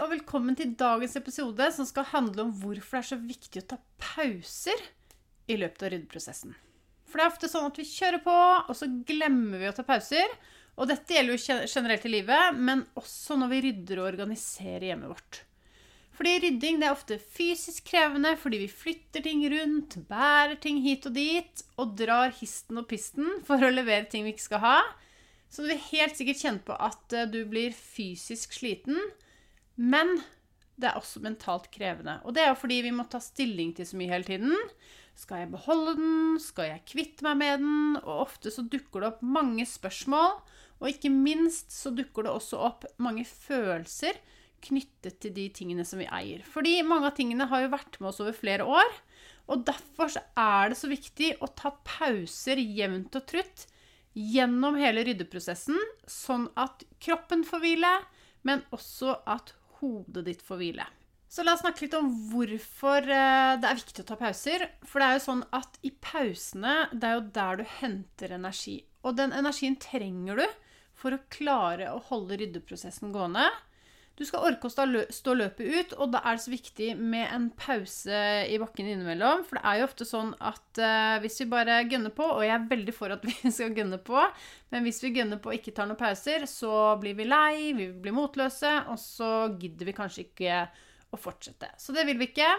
Og velkommen til dagens episode som skal handle om hvorfor det er så viktig å ta pauser i løpet av ryddeprosessen. For det er ofte sånn at vi kjører på, og så glemmer vi å ta pauser. Og dette gjelder jo generelt i livet, men også når vi rydder og organiserer hjemmet vårt. Fordi rydding er ofte fysisk krevende fordi vi flytter ting rundt, bærer ting hit og dit og drar histen og pisten for å levere ting vi ikke skal ha. Så du vil helt sikkert kjenne på at eh, du blir fysisk sliten men det er også mentalt krevende. Og det er jo fordi vi må ta stilling til så mye hele tiden. Skal jeg beholde den? Skal jeg kvitte meg med den? Og ofte så dukker det opp mange spørsmål. Og ikke minst så dukker det også opp mange følelser knyttet til de tingene som vi eier. Fordi mange av tingene har jo vært med oss over flere år. Og derfor så er det så viktig å ta pauser jevnt og trutt gjennom hele ryddeprosessen, sånn at kroppen får hvile, men også at hodet ditt får hvile. Så la oss snakke litt om hvorfor eh, det er viktig å ta pauser. For det er jo sånn at i pausene, det er jo der du henter energi. Og den energien trenger du for å klare å holde ryddeprosessen gående. Du skal orke å stå løpet ut, og da er det så viktig med en pause i bakken innimellom. For det er jo ofte sånn at uh, hvis vi bare gønner på, og jeg er veldig for at vi skal gønne på, men hvis vi gønner på og ikke tar noen pauser, så blir vi lei, vi blir motløse, og så gidder vi kanskje ikke å fortsette. Så det vil vi ikke.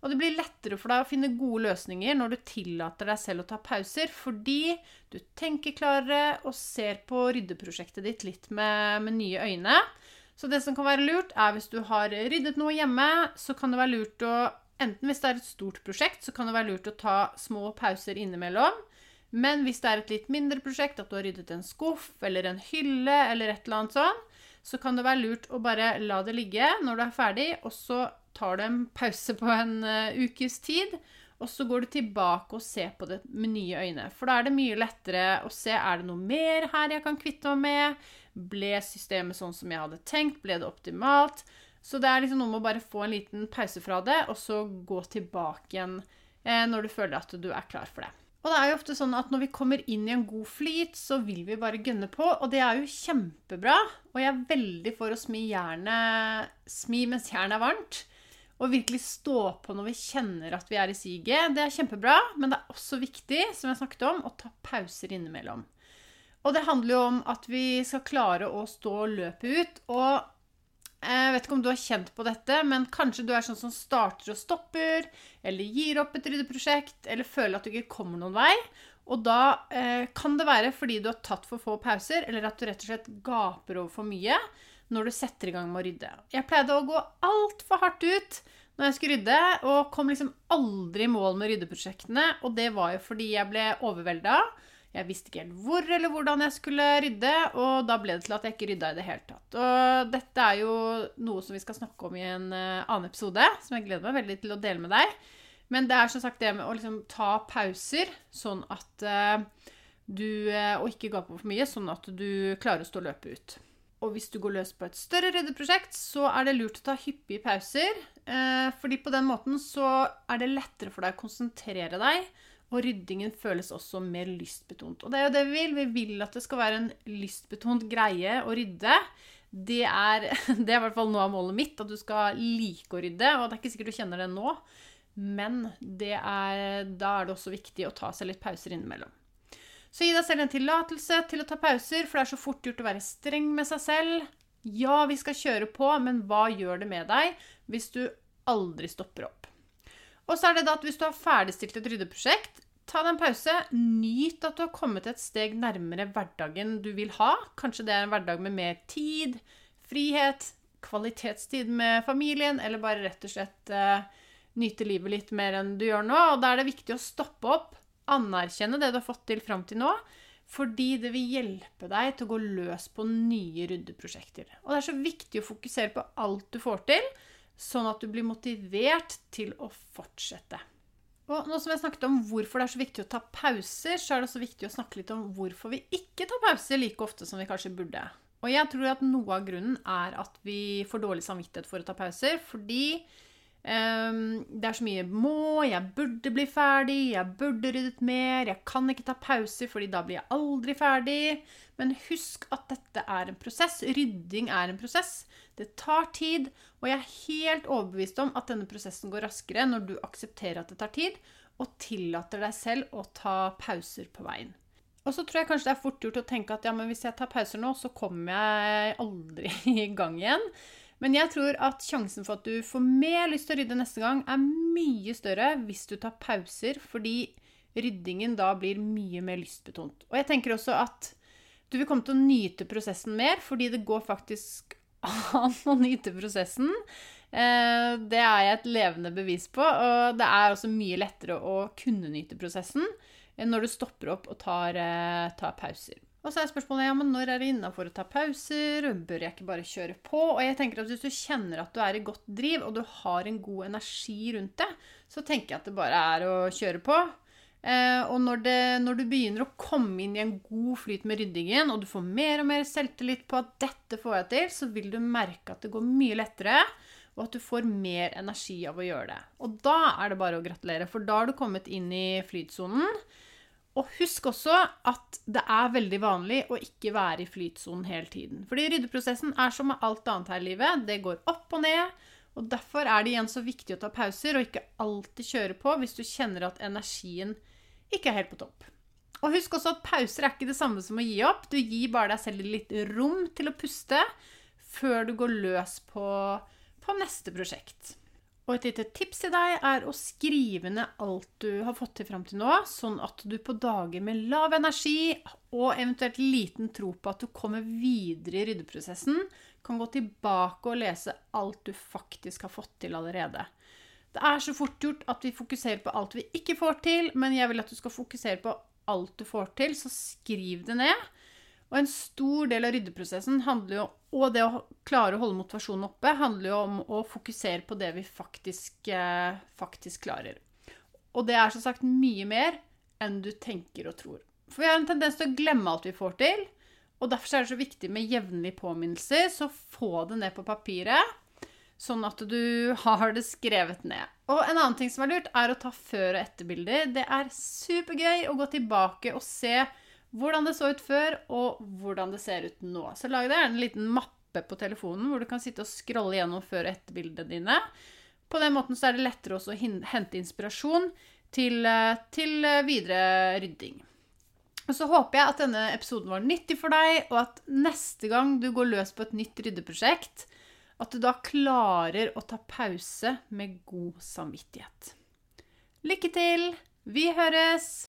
Og det blir lettere for deg å finne gode løsninger når du tillater deg selv å ta pauser, fordi du tenker klarere og ser på ryddeprosjektet ditt litt med, med nye øyne. Så det som kan være lurt, er hvis du har ryddet noe hjemme, så kan det være lurt å Enten hvis det er et stort prosjekt, så kan det være lurt å ta små pauser innimellom. Men hvis det er et litt mindre prosjekt, at du har ryddet en skuff eller en hylle eller et eller annet sånn, så kan det være lurt å bare la det ligge når du er ferdig, og så tar du en pause på en uh, ukes tid. Og så går du tilbake og ser på det med nye øyne. For da er det mye lettere å se er det noe mer her jeg kan kvitte meg med. Ble systemet sånn som jeg hadde tenkt? Ble det optimalt? Så det er liksom noe med å bare få en liten pause fra det, og så gå tilbake igjen eh, når du føler at du er klar for det. Og det er jo ofte sånn at når vi kommer inn i en god flyt, så vil vi bare gønne på, og det er jo kjempebra. Og jeg er veldig for å smi jernet smi mens jernet er varmt. Og virkelig stå på når vi kjenner at vi er i siget. Det er kjempebra, men det er også viktig, som jeg snakket om, å ta pauser innimellom. Og det handler jo om at vi skal klare å stå løpet ut. Og jeg vet ikke om du har kjent på dette, men kanskje du er sånn som starter og stopper, eller gir opp et ryddeprosjekt, eller føler at du ikke kommer noen vei. Og da eh, kan det være fordi du har tatt for få pauser, eller at du rett og slett gaper over for mye når du setter i gang med å rydde. Jeg pleide å gå altfor hardt ut når jeg skulle rydde, og kom liksom aldri i mål med ryddeprosjektene. Og det var jo fordi jeg ble overvelda jeg visste ikke helt hvor eller hvordan jeg skulle rydde, og da ble det til at jeg ikke rydda i det hele tatt. Og dette er jo noe som vi skal snakke om i en uh, annen episode, som jeg gleder meg veldig til å dele med deg. Men det er som sagt det med å liksom ta pauser, sånn at uh, du uh, Og ikke gape for mye, sånn at du klarer å stå løpet ut. Og hvis du går løs på et større ryddeprosjekt, så er det lurt å ta hyppige pauser. fordi på den måten så er det lettere for deg å konsentrere deg Og ryddingen føles også mer lystbetont. Og det er jo det vi vil. Vi vil at det skal være en lystbetont greie å rydde. Det er, det er i hvert fall noe av målet mitt, at du skal like å rydde. Og det er ikke sikkert du kjenner det nå, men det er, da er det også viktig å ta seg litt pauser innimellom. Så gi deg selv en tillatelse til å ta pauser, for det er så fort gjort å være streng med seg selv. Ja, vi skal kjøre på, men hva gjør det med deg hvis du aldri stopper opp? Og så er det da at hvis du har ferdigstilt et ryddeprosjekt, ta deg en pause. Nyt at du har kommet et steg nærmere hverdagen du vil ha. Kanskje det er en hverdag med mer tid, frihet, kvalitetstid med familien, eller bare rett og slett uh, nyte livet litt mer enn du gjør nå. Og da er det viktig å stoppe opp, anerkjenne det du har fått til fram til nå, fordi det vil hjelpe deg til å gå løs på nye ryddeprosjekter. Og det er så viktig å fokusere på alt du får til, sånn at du blir motivert til å fortsette. Og nå som jeg snakket om hvorfor det er så viktig å ta pauser, så er det også viktig å snakke litt om hvorfor vi ikke tar pauser like ofte som vi kanskje burde. Og jeg tror at noe av grunnen er at vi får dårlig samvittighet for å ta pauser, fordi um, det er så mye 'må', 'jeg burde bli ferdig', 'jeg burde ryddet mer', 'jeg kan ikke ta pauser fordi da blir jeg aldri ferdig'. Men husk at dette er en prosess. Rydding er en prosess. Det tar tid, og jeg er helt overbevist om at denne prosessen går raskere når du aksepterer at det tar tid, og tillater deg selv å ta pauser på veien. Og så tror jeg kanskje det er fort gjort å tenke at ja, men hvis jeg tar pauser nå, så kommer jeg aldri i gang igjen. Men jeg tror at sjansen for at du får mer lyst til å rydde neste gang, er mye større hvis du tar pauser, fordi ryddingen da blir mye mer lystbetont. Og jeg tenker også at du vil komme til å nyte prosessen mer, fordi det går faktisk an å nyte prosessen. Eh, det er jeg et levende bevis på. Og det er også mye lettere å kunne nyte prosessen når du stopper opp og tar, eh, tar pauser. Og så er spørsmålet ja, men når er det innafor å ta pauser? Bør jeg ikke bare kjøre på? Og jeg tenker at Hvis du kjenner at du er i godt driv, og du har en god energi rundt det, så tenker jeg at det bare er å kjøre på. Eh, og når, det, når, du begynner å komme inn i en god flyt med ryddingen, og du får mer og mer selvtillit på at 'dette får jeg til', så vil du merke at det går mye lettere, og at du får mer energi av å gjøre det. Og da er det bare å gratulere, for da har du kommet inn i flytsonen. Og husk også at det er veldig vanlig å ikke være i flytsonen hele tiden. Fordi ryddeprosessen er som med alt annet her i livet. Det går opp og ned. Og derfor er det igjen så viktig å ta pauser og ikke alltid kjøre på hvis du kjenner at energien ikke er helt på topp. Og husk også at pauser er ikke det samme som å gi opp. Du gir bare deg selv litt rom til å puste før du går løs på, på neste prosjekt. Og et lite tips til deg er å skrive ned alt du har fått til fram til nå, sånn at du på dager med lav energi og eventuelt liten tro på at du kommer videre i ryddeprosessen, kan gå tilbake og lese alt du faktisk har fått til allerede. Det er så fort gjort at vi fokuserer på alt vi ikke får til, men jeg vil at du skal fokusere på alt du får til, så skriv det ned. Og en stor del av ryddeprosessen handler jo, og det å klare å holde motivasjonen oppe, handler jo om å fokusere på det vi faktisk, eh, faktisk klarer. Og det er som sagt mye mer enn du tenker og tror. For vi har en tendens til å glemme alt vi får til. Og derfor er det så viktig med jevnlige påminnelser, så få det ned på papiret. Sånn at du har det skrevet ned. Og en annen ting som er lurt, er å ta før- og etterbilder. Det er supergøy å gå tilbake og se hvordan det så ut før, og hvordan det ser ut nå. Så lag deg en liten mappe på telefonen hvor du kan sitte og scrolle gjennom før- og etterbildene dine. På den måten så er det lettere også å hente inspirasjon til, eh, til eh, videre rydding. Og så håper jeg at denne episoden var nyttig for deg, og at neste gang du går løs på et nytt ryddeprosjekt, at du da klarer å ta pause med god samvittighet. Lykke til! Vi høres!